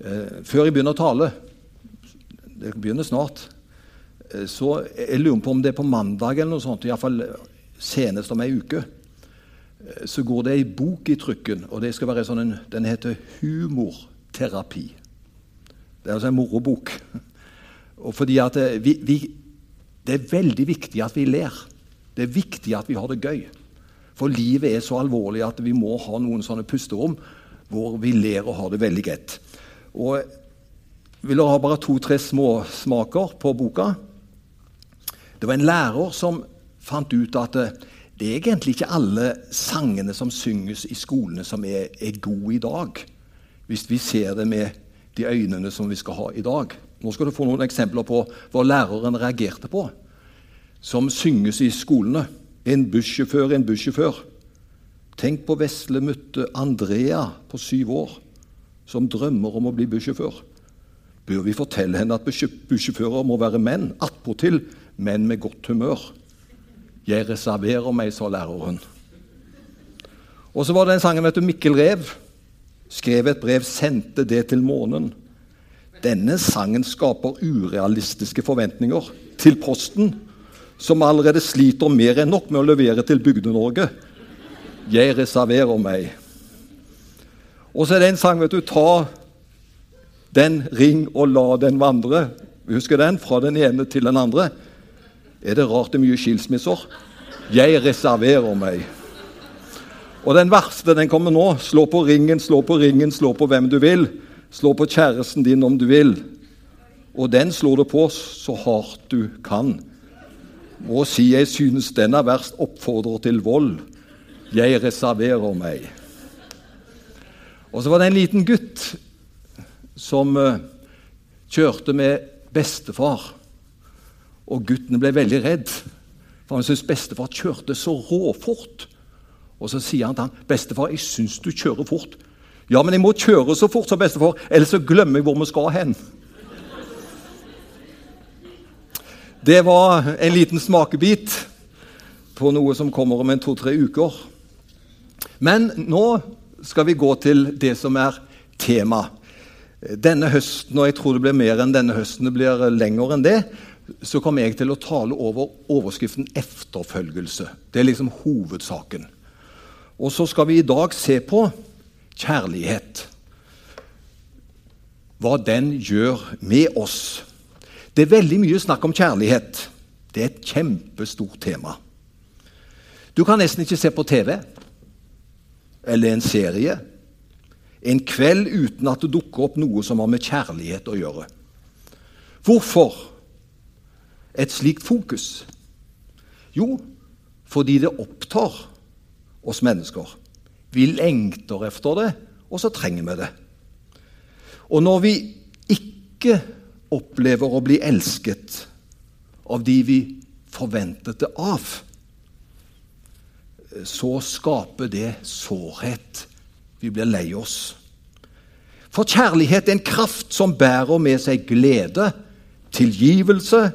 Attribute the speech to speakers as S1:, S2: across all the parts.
S1: Eh, før jeg begynner å tale Det begynner snart. Eh, så Jeg lurer på om det er på mandag eller noe sånt, iallfall senest om ei uke. Eh, så går det ei bok i trykken, og det skal være sånn en, den heter Humorterapi. Det er altså en morobok. Og fordi at vi, vi, Det er veldig viktig at vi ler. Det er viktig at vi har det gøy. For livet er så alvorlig at vi må ha noen sånne pusterom hvor vi ler og har det veldig greit. Og vil ha bare to-tre småsmaker på boka. Det var en lærer som fant ut at det er egentlig ikke alle sangene som synges i skolene, som er, er gode i dag. Hvis vi ser det med de øynene som vi skal ha i dag. Nå skal du få noen eksempler på hva læreren reagerte på, som synges i skolene. En bussjåfør, en bussjåfør. Tenk på vesle mutte Andrea på syv år, som drømmer om å bli bussjåfør. Bør vi fortelle henne at bussjåfører må være menn, attpåtil menn med godt humør? Jeg reserverer meg, sa læreren. Og så var det en sangen, vet du, Mikkel Rev. Skrev et brev, sendte det til månen. Denne sangen skaper urealistiske forventninger til Posten som allerede sliter mer enn nok med å levere til Bygde-Norge. Jeg reserverer meg. Og så er det en sang, vet du. Ta den, ring og la den vandre. Husker den? Fra den ene til den andre. Er det rart det er mye skilsmisser? Jeg reserverer meg. Og den verste den kommer nå. Slå på ringen, slå på ringen, slå på hvem du vil. Slå på kjæresten din om du vil. Og den slår du på så hardt du kan må si jeg synes den er verst, oppfordrer til vold. Jeg reserverer meg. Og så var det en liten gutt som uh, kjørte med bestefar. Og gutten ble veldig redd, for han syntes bestefar kjørte så råfort. Og så sier han til han, 'Bestefar, jeg syns du kjører fort.' 'Ja, men jeg må kjøre så fort', sa bestefar, 'ellers så glemmer jeg hvor vi skal hen'. Det var en liten smakebit på noe som kommer om en to-tre uker. Men nå skal vi gå til det som er tema. Denne høsten, og jeg tror det blir mer enn denne høsten, det blir lenger enn det, så kommer jeg til å tale over overskriften 'efterfølgelse'. Det er liksom hovedsaken. Og så skal vi i dag se på kjærlighet. Hva den gjør med oss. Det er veldig mye snakk om kjærlighet. Det er et kjempestort tema. Du kan nesten ikke se på TV eller en serie en kveld uten at det dukker opp noe som har med kjærlighet å gjøre. Hvorfor et slikt fokus? Jo, fordi det opptar oss mennesker. Vi lengter efter det, og så trenger vi det. Og når vi ikke opplever å bli elsket av de vi forventet det av, så skaper det sårhet. Vi blir lei oss. For kjærlighet er en kraft som bærer med seg glede, tilgivelse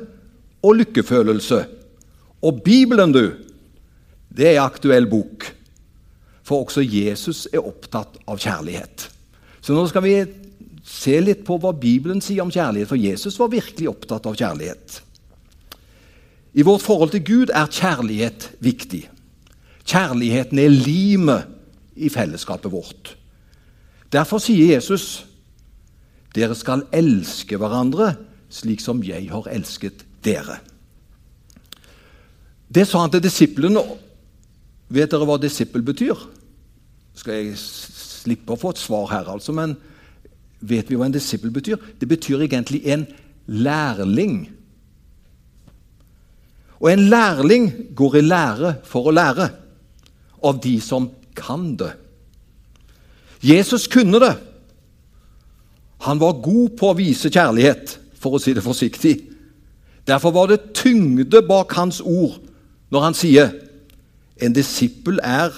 S1: og lykkefølelse. Og Bibelen, du, det er aktuell bok. For også Jesus er opptatt av kjærlighet. Så nå skal vi se litt på hva Bibelen sier om kjærlighet, for Jesus var virkelig opptatt av kjærlighet. I vårt forhold til Gud er kjærlighet viktig. Kjærligheten er limet i fellesskapet vårt. Derfor sier Jesus dere skal elske hverandre slik som jeg har elsket dere. Det sa han til disiplene. Vet dere hva disippel betyr? Skal jeg slippe å få et svar her, altså, men Vet vi hva en disippel betyr? Det betyr egentlig en lærling. Og en lærling går i lære for å lære av de som kan det. Jesus kunne det. Han var god på å vise kjærlighet, for å si det forsiktig. Derfor var det tyngde bak hans ord når han sier en disippel er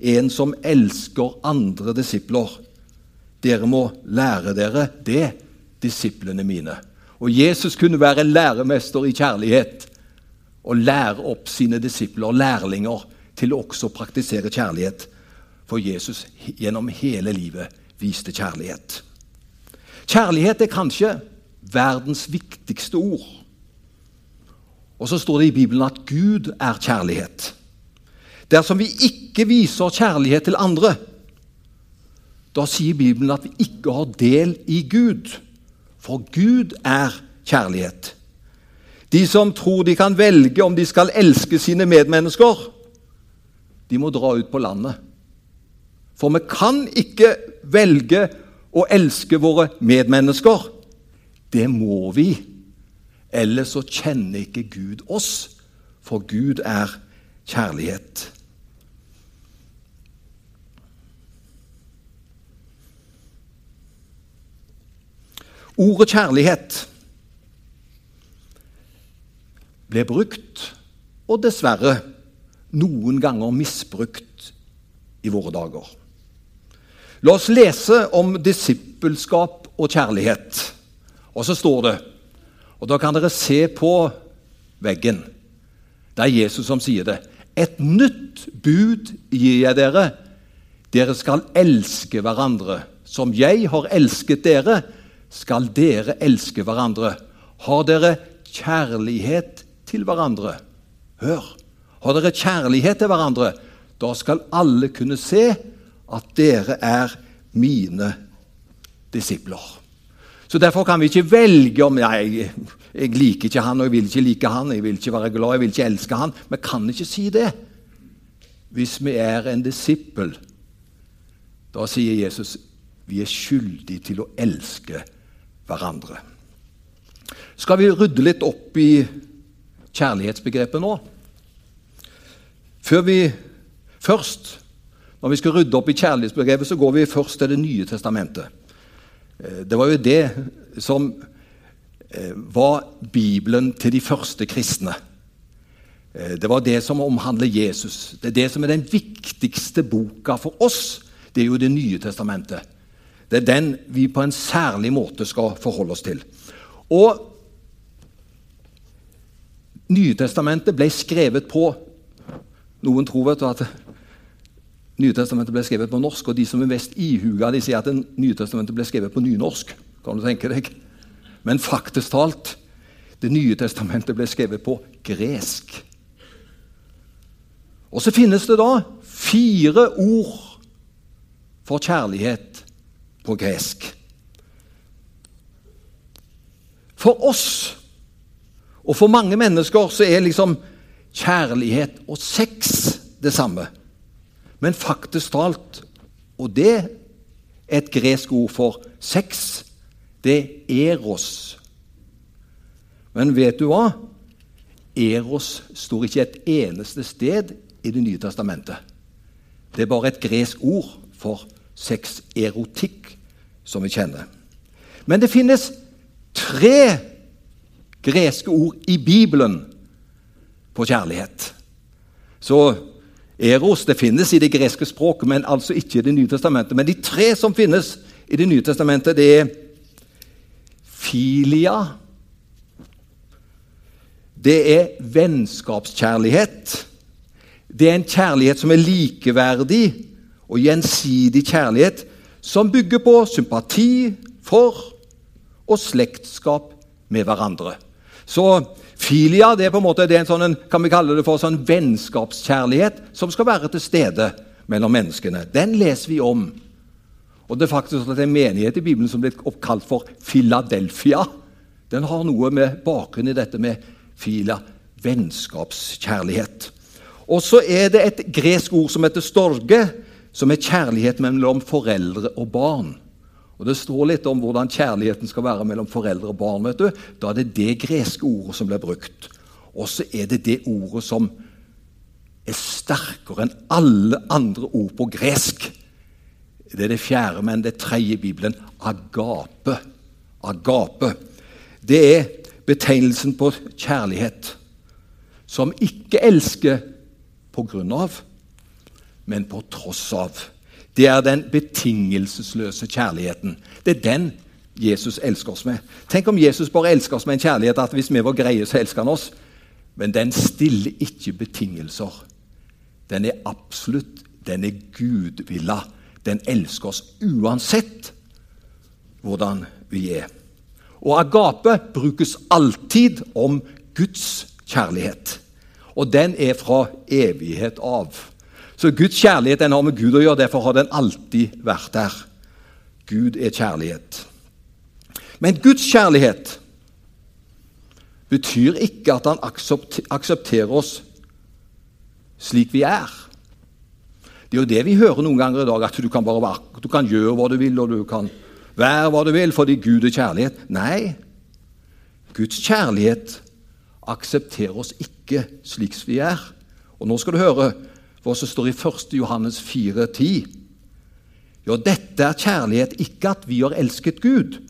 S1: en som elsker andre disipler. Dere må lære dere det, disiplene mine. Og Jesus kunne være læremester i kjærlighet og lære opp sine disipler lærlinger til å også praktisere kjærlighet. For Jesus gjennom hele livet viste kjærlighet. Kjærlighet er kanskje verdens viktigste ord. Og så står det i Bibelen at Gud er kjærlighet. Dersom vi ikke viser kjærlighet til andre, da sier Bibelen at vi ikke har del i Gud. For Gud er kjærlighet. De som tror de kan velge om de skal elske sine medmennesker, de må dra ut på landet. For vi kan ikke velge å elske våre medmennesker. Det må vi. Ellers så kjenner ikke Gud oss, for Gud er kjærlighet. Ordet kjærlighet ble brukt, og dessverre noen ganger misbrukt, i våre dager. La oss lese om disippelskap og kjærlighet. Og så står det Og da kan dere se på veggen. Det er Jesus som sier det. Et nytt bud gir jeg dere. Dere skal elske hverandre. Som jeg har elsket dere, skal dere elske hverandre. Har dere kjærlighet til hverandre? Hør! Har dere kjærlighet til hverandre, da skal alle kunne se at dere er mine disipler. Så Derfor kan vi ikke velge om jeg, jeg liker ikke han, og jeg vil ikke like han, jeg vil ikke være glad, jeg vil ikke elske han. Vi kan ikke si det. Hvis vi er en disippel, da sier Jesus vi er skyldige til å elske hverandre. Skal vi rydde litt opp i kjærlighetsbegrepet nå? Før vi først, Når vi skal rydde opp i kjærlighetsbegrepet, så går vi først til Det nye testamentet. Eh, det var jo det som eh, var Bibelen til de første kristne. Eh, det var det som omhandler Jesus. Det er det som er den viktigste boka for oss. Det er jo Det nye testamentet. Det er den vi på en særlig måte skal forholde oss til. Og Nytestamentet ble skrevet på Noen tror vet du, at Nytestamentet ble skrevet på norsk, og de som er mest ihuga, de sier at Nytestamentet ble skrevet på nynorsk. Kan du tenke deg? Men faktisk talt Det nye testamentet ble skrevet på gresk. Og så finnes det da fire ord for kjærlighet på gresk. For oss og for mange mennesker så er liksom kjærlighet og sex det samme. Men faktisk talt, og det er et gresk ord for sex, det er eros. Men vet du hva? Eros står ikke et eneste sted i Det nye testamentet. Det er bare et gresk ord for sex, erotikk, som vi kjenner. Men det finnes tre greske ord i Bibelen på kjærlighet. Så Eros det finnes i det greske språket, men altså ikke i Det nye testamentet. Men de tre som finnes i Det nye testamentet, det er filia. Det er vennskapskjærlighet. Det er en kjærlighet som er likeverdig og gjensidig kjærlighet, som bygger på sympati for og slektskap med hverandre. Så filia det er på en måte, en sånn, kan vi kalle det for sånn vennskapskjærlighet som skal være til stede mellom menneskene. Den leser vi om. Og Det er faktisk at en menighet i Bibelen som blir oppkalt for Philadelphia. Den har noe med bakgrunn i dette med filia, vennskapskjærlighet. Og så er det et gresk ord som heter storge, som er kjærlighet mellom foreldre og barn. Og Det står litt om hvordan kjærligheten skal være mellom foreldre og barn. vet du. Da er det det greske ordet som blir brukt. Og så er det det ordet som er sterkere enn alle andre ord på gresk. Det er det fjerde, men det tredje i Bibelen agape. Agape. Det er betegnelsen på kjærlighet som ikke elsker på grunn av, men på tross av. Det er den betingelsesløse kjærligheten. Det er den Jesus elsker oss med. Tenk om Jesus bare elsker oss med en kjærlighet at hvis vi var greie, så elsker han oss. Men den stiller ikke betingelser. Den er absolutt. Den er gudvilla. Den elsker oss uansett hvordan vi er. Og agape brukes alltid om Guds kjærlighet. Og den er fra evighet av. Så Guds kjærlighet den har med Gud å gjøre, derfor har den alltid vært der. Gud er kjærlighet. Men Guds kjærlighet betyr ikke at han aksepterer oss slik vi er. Det er jo det vi hører noen ganger i dag, at du kan, være, du kan gjøre hva du vil, og du kan være hva du vil fordi Gud er kjærlighet. Nei, Guds kjærlighet aksepterer oss ikke slik vi er. Og nå skal du høre hva som står i 1. Johannes 4, 10. Ja, dette er kjærlighet, ikke at vi har elsket Gud,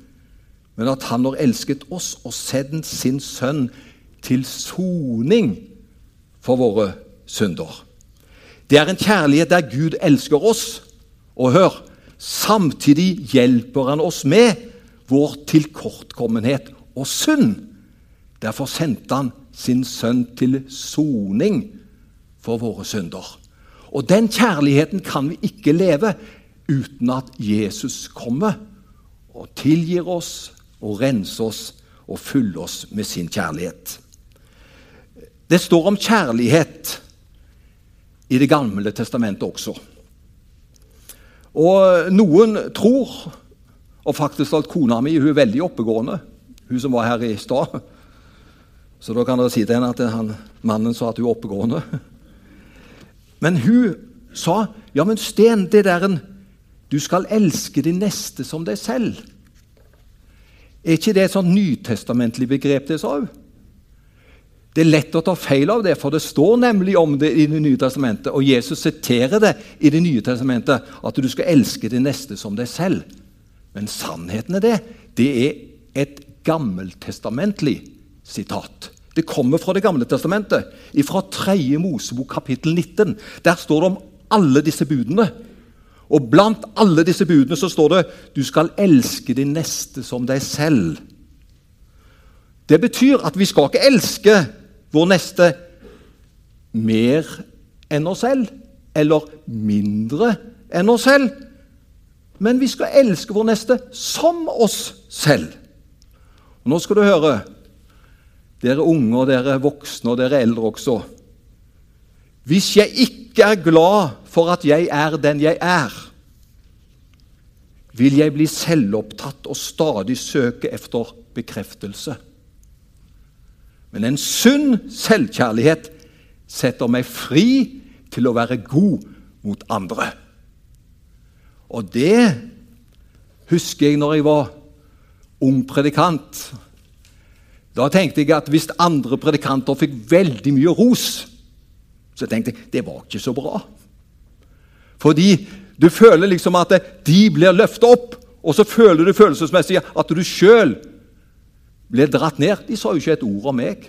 S1: men at Han har elsket oss og sendt sin sønn til soning for våre synder. Det er en kjærlighet der Gud elsker oss. Og hør samtidig hjelper han oss med vår tilkortkommenhet og synd. Derfor sendte han sin sønn til soning for våre synder. Og den kjærligheten kan vi ikke leve uten at Jesus kommer og tilgir oss og renser oss og fyller oss med sin kjærlighet. Det står om kjærlighet i Det gamle testamentet også. Og noen tror, og faktisk at kona mi hun er veldig oppegående, hun som var her i stad Så da kan dere si til henne at han, mannen sa at hun er oppegående. Men hun sa ja, men Sten, det der en Du skal elske din neste som deg selv. Er ikke det et sånt nytestamentlig begrep, det, sa hun? Det er lett å ta feil av det, for det står nemlig om det i Det nye testamentet. Og Jesus siterer det i Det nye testamentet, at du skal elske din neste som deg selv. Men sannheten er det. Det er et gammeltestamentlig sitat. Det kommer fra Det gamle testamentet, fra 3. Mosebok kapittel 19. Der står det om alle disse budene. Og blant alle disse budene så står det 'du skal elske din neste som deg selv'. Det betyr at vi skal ikke elske vår neste mer enn oss selv, eller mindre enn oss selv. Men vi skal elske vår neste som oss selv. Og nå skal du høre, dere unge og dere voksne og dere eldre også. Hvis jeg ikke er glad for at jeg er den jeg er, vil jeg bli selvopptatt og stadig søke efter bekreftelse. Men en sunn selvkjærlighet setter meg fri til å være god mot andre. Og det husker jeg når jeg var ung predikant. Da tenkte jeg at hvis andre predikanter fikk veldig mye ros, så tenkte jeg det var ikke så bra. Fordi du føler liksom at de blir løftet opp, og så føler du følelsesmessig at du sjøl ble dratt ned. De sa jo ikke et ord om meg.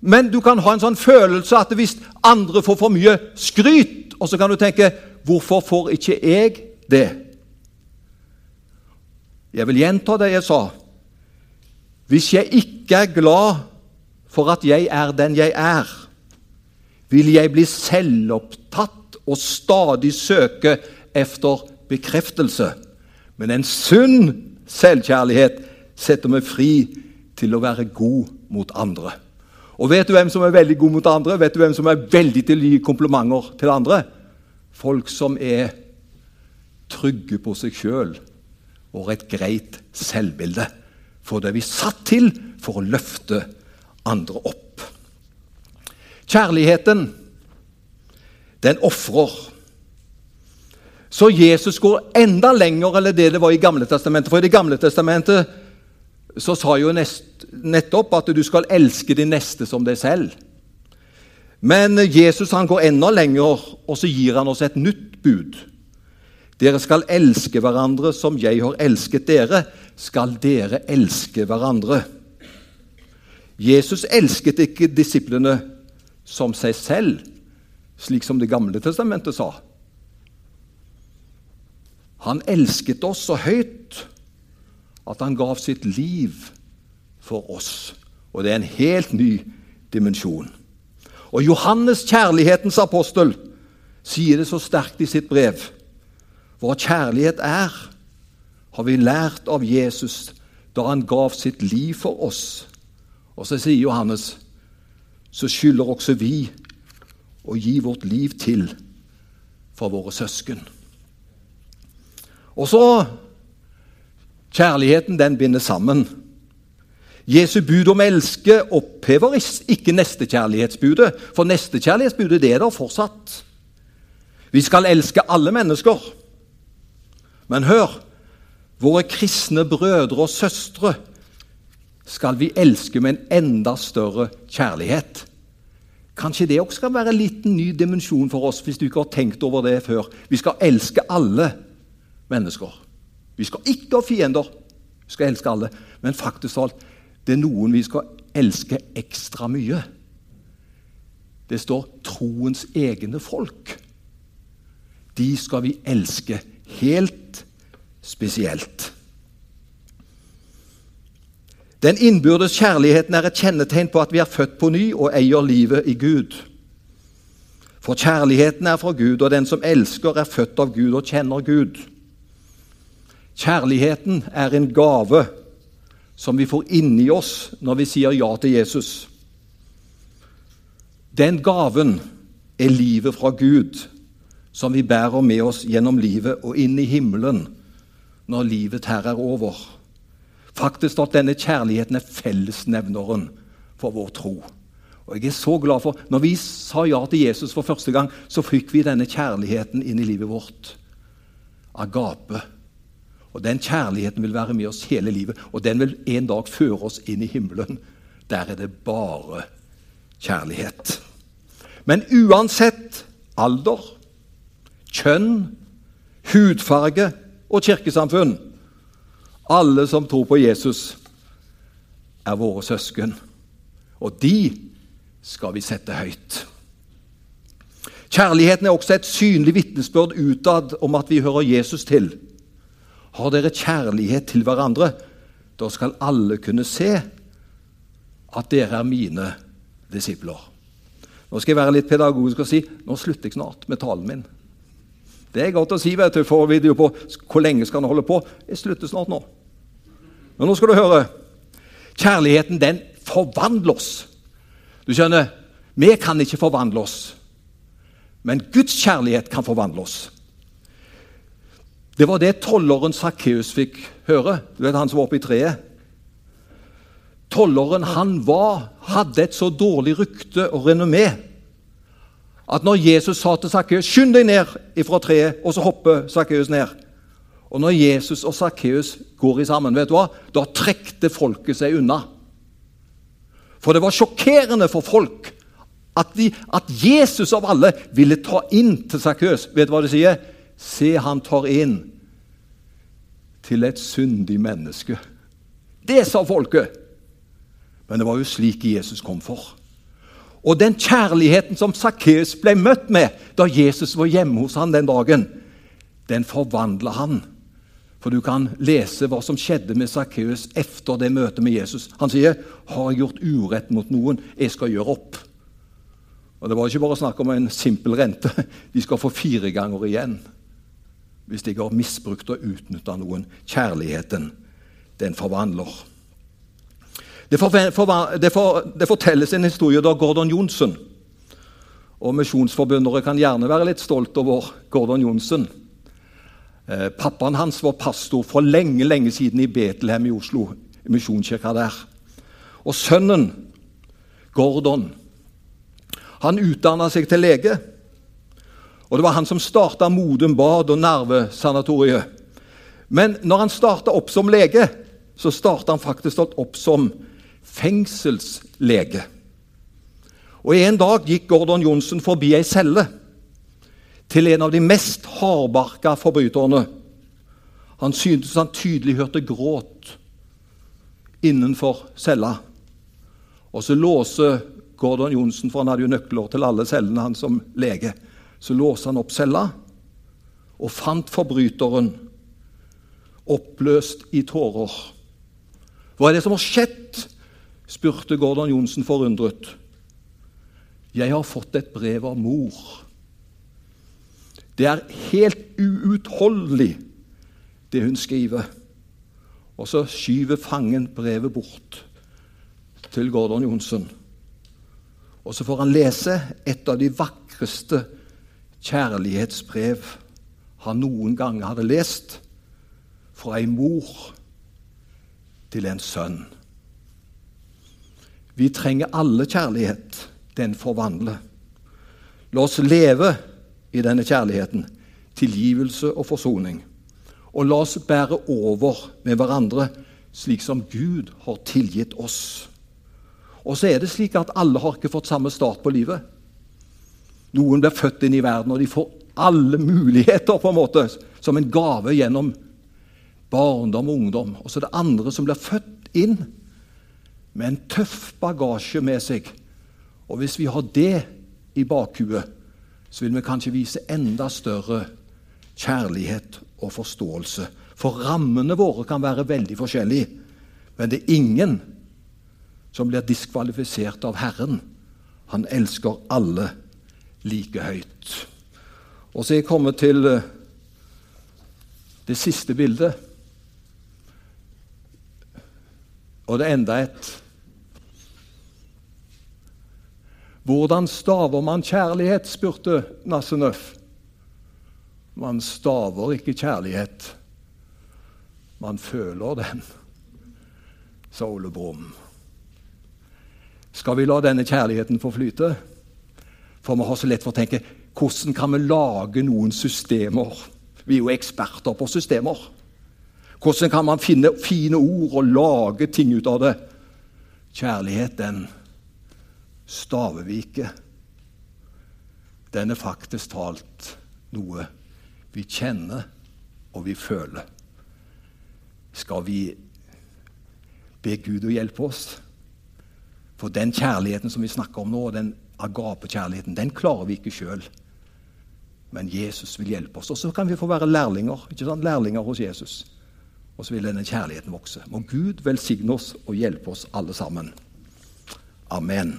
S1: Men du kan ha en sånn følelse at hvis andre får for mye skryt, og så kan du tenke hvorfor får ikke jeg det? Jeg vil gjenta det jeg sa. Hvis jeg ikke er glad for at jeg er den jeg er, vil jeg bli selvopptatt og stadig søke efter bekreftelse. Men en sunn selvkjærlighet setter meg fri til å være god mot andre. Og vet du hvem som er veldig god mot andre? Vet du hvem som er veldig til å gi komplimenter til andre? Folk som er trygge på seg sjøl og har et greit selvbilde. For det er vi satt til for å løfte andre opp. Kjærligheten, den ofrer. Så Jesus går enda lenger enn det det var i Gamle testamentet. For i Det gamle testamentet så sa jo nest, nettopp at du skal elske din neste som deg selv. Men Jesus han går enda lenger, og så gir han oss et nytt bud. Dere skal elske hverandre som jeg har elsket dere, skal dere elske hverandre. Jesus elsket ikke disiplene som seg selv, slik som Det gamle testamentet sa. Han elsket oss så høyt at han gav sitt liv for oss. Og det er en helt ny dimensjon. Og Johannes, kjærlighetens apostel, sier det så sterkt i sitt brev. Hva kjærlighet er, har vi lært av Jesus da han gav sitt liv for oss. Og så sier Johannes så skylder også vi å gi vårt liv til for våre søsken. Og så Kjærligheten den binder sammen. Jesu bud om elske opphever ikke nestekjærlighetsbudet, for nestekjærlighetsbudet det er der fortsatt. Vi skal elske alle mennesker. Men hør våre kristne brødre og søstre skal vi elske med en enda større kjærlighet. Kanskje det også skal være en liten ny dimensjon for oss, hvis du ikke har tenkt over det før. Vi skal elske alle mennesker. Vi skal ikke ha fiender. Vi skal elske alle. Men faktisk alt, det er noen vi skal elske ekstra mye. Det står 'troens egne folk'. De skal vi elske helt spesielt. Den innbyrdes kjærligheten er et kjennetegn på at vi er født på ny og eier livet i Gud. For kjærligheten er fra Gud, og den som elsker, er født av Gud og kjenner Gud. Kjærligheten er en gave som vi får inni oss når vi sier ja til Jesus. Den gaven er livet fra Gud, som vi bærer med oss gjennom livet og inn i himmelen når livet her er over. Faktisk at denne kjærligheten er fellesnevneren for vår tro. Og jeg er så glad for, Når vi sa ja til Jesus for første gang, så fikk vi denne kjærligheten inn i livet vårt. Agape. Og Den kjærligheten vil være med oss hele livet, og den vil en dag føre oss inn i himmelen. Der er det bare kjærlighet. Men uansett alder, kjønn, hudfarge og kirkesamfunn alle som tror på Jesus, er våre søsken. Og de skal vi sette høyt. Kjærligheten er også et synlig vitnesbyrd utad om at vi hører Jesus til. Har dere kjærlighet til hverandre, da skal alle kunne se at dere er mine disipler. Nå skal jeg være litt pedagogisk og si nå slutter jeg snart med talen min. Det er godt å si, vet du, for video på hvor lenge skal han holde på. Jeg slutter snart nå. Men nå skal du høre. Kjærligheten, den forvandler oss. Du skjønner, vi kan ikke forvandle oss. Men Guds kjærlighet kan forvandle oss. Det var det tolleren Sakkeus fikk høre. Du vet han som var oppe i treet? Tolleren han var, hadde et så dårlig rykte og renommé at når Jesus sa til Sakkeus 'Skynd deg ned fra treet', og så hopper Sakkeus ned og når Jesus og Sakkeus går i sammen, vet du hva? da trekte folket seg unna. For det var sjokkerende for folk at, de, at Jesus av alle ville ta inn til Sakkeus. Vet du hva de sier? Se, han tar inn til et syndig menneske. Det sa folket. Men det var jo slik Jesus kom for. Og den kjærligheten som Sakkeus ble møtt med da Jesus var hjemme hos han den dagen, den forvandla han for du kan lese hva som skjedde med Sakkeus etter det møtet med Jesus. Han sier, 'Har jeg gjort urett mot noen? Jeg skal gjøre opp.' Og Det var ikke bare snakk om en simpel rente. De skal få fire ganger igjen hvis de har misbrukt og utnytta noen. Kjærligheten, den forvandler. Det, for, for, det, for, det, fortelles en historie da Gordon Johnsen Og misjonsforbundere kan gjerne være litt stolt over Gordon Johnsen. Eh, pappaen hans var pastor for lenge lenge siden i Betlehem i Oslo. i misjonskirka der. Og sønnen, Gordon, han utdanna seg til lege. Og Det var han som starta Modum Bad og Nervesanatoriet. Men når han starta opp som lege, så starta han faktisk opp som fengselslege. Og En dag gikk Gordon Johnsen forbi ei celle til en av de mest hardbarka forbryterne. Han syntes han tydelig hørte gråt innenfor cella. Og så låser Gordon Johnsen, for han hadde jo nøkler til alle cellene han som lege, så låser han opp cella og fant forbryteren oppløst i tårer. Hva er det som har skjedd? Spurte Gordon Johnsen forundret. Jeg har fått et brev av mor. Det er helt uutholdelig, det hun skriver. Og så skyver fangen brevet bort til Gordon Johnsen. Og så får han lese et av de vakreste kjærlighetsbrev han noen gang hadde lest fra ei mor til en sønn. Vi trenger alle kjærlighet. Den forvandler. La oss leve i denne kjærligheten, tilgivelse og forsoning. Og la oss bære over med hverandre slik som Gud har tilgitt oss. Og så er det slik at alle har ikke fått samme start på livet. Noen blir født inn i verden, og de får alle muligheter på en måte, som en gave gjennom barndom og ungdom. Og så er det andre som blir født inn med en tøff bagasje med seg. Og hvis vi har det i bakhuet, så vil vi kanskje vise enda større kjærlighet og forståelse. For rammene våre kan være veldig forskjellige, men det er ingen som blir diskvalifisert av Herren. Han elsker alle like høyt. Og så er jeg kommet til eh, det siste bildet. Og det er enda et. Hvordan staver man kjærlighet? spurte Nasse Nøff. Man staver ikke kjærlighet. Man føler den, sa Ole Brumm. Skal vi la denne kjærligheten få flyte? For vi har så lett for å tenke hvordan kan vi lage noen systemer? Vi er jo eksperter på systemer. Hvordan kan man finne fine ord og lage ting ut av det? Kjærlighet, den staver vi ikke. Den er faktisk talt noe vi kjenner og vi føler. Skal vi be Gud å hjelpe oss? For den kjærligheten som vi snakker om nå, den agapekjærligheten, den klarer vi ikke sjøl. Men Jesus vil hjelpe oss. Og så kan vi få være lærlinger, ikke sant? lærlinger hos Jesus. Og så vil denne kjærligheten vokse. Må Gud velsigne oss og hjelpe oss alle sammen. Amen.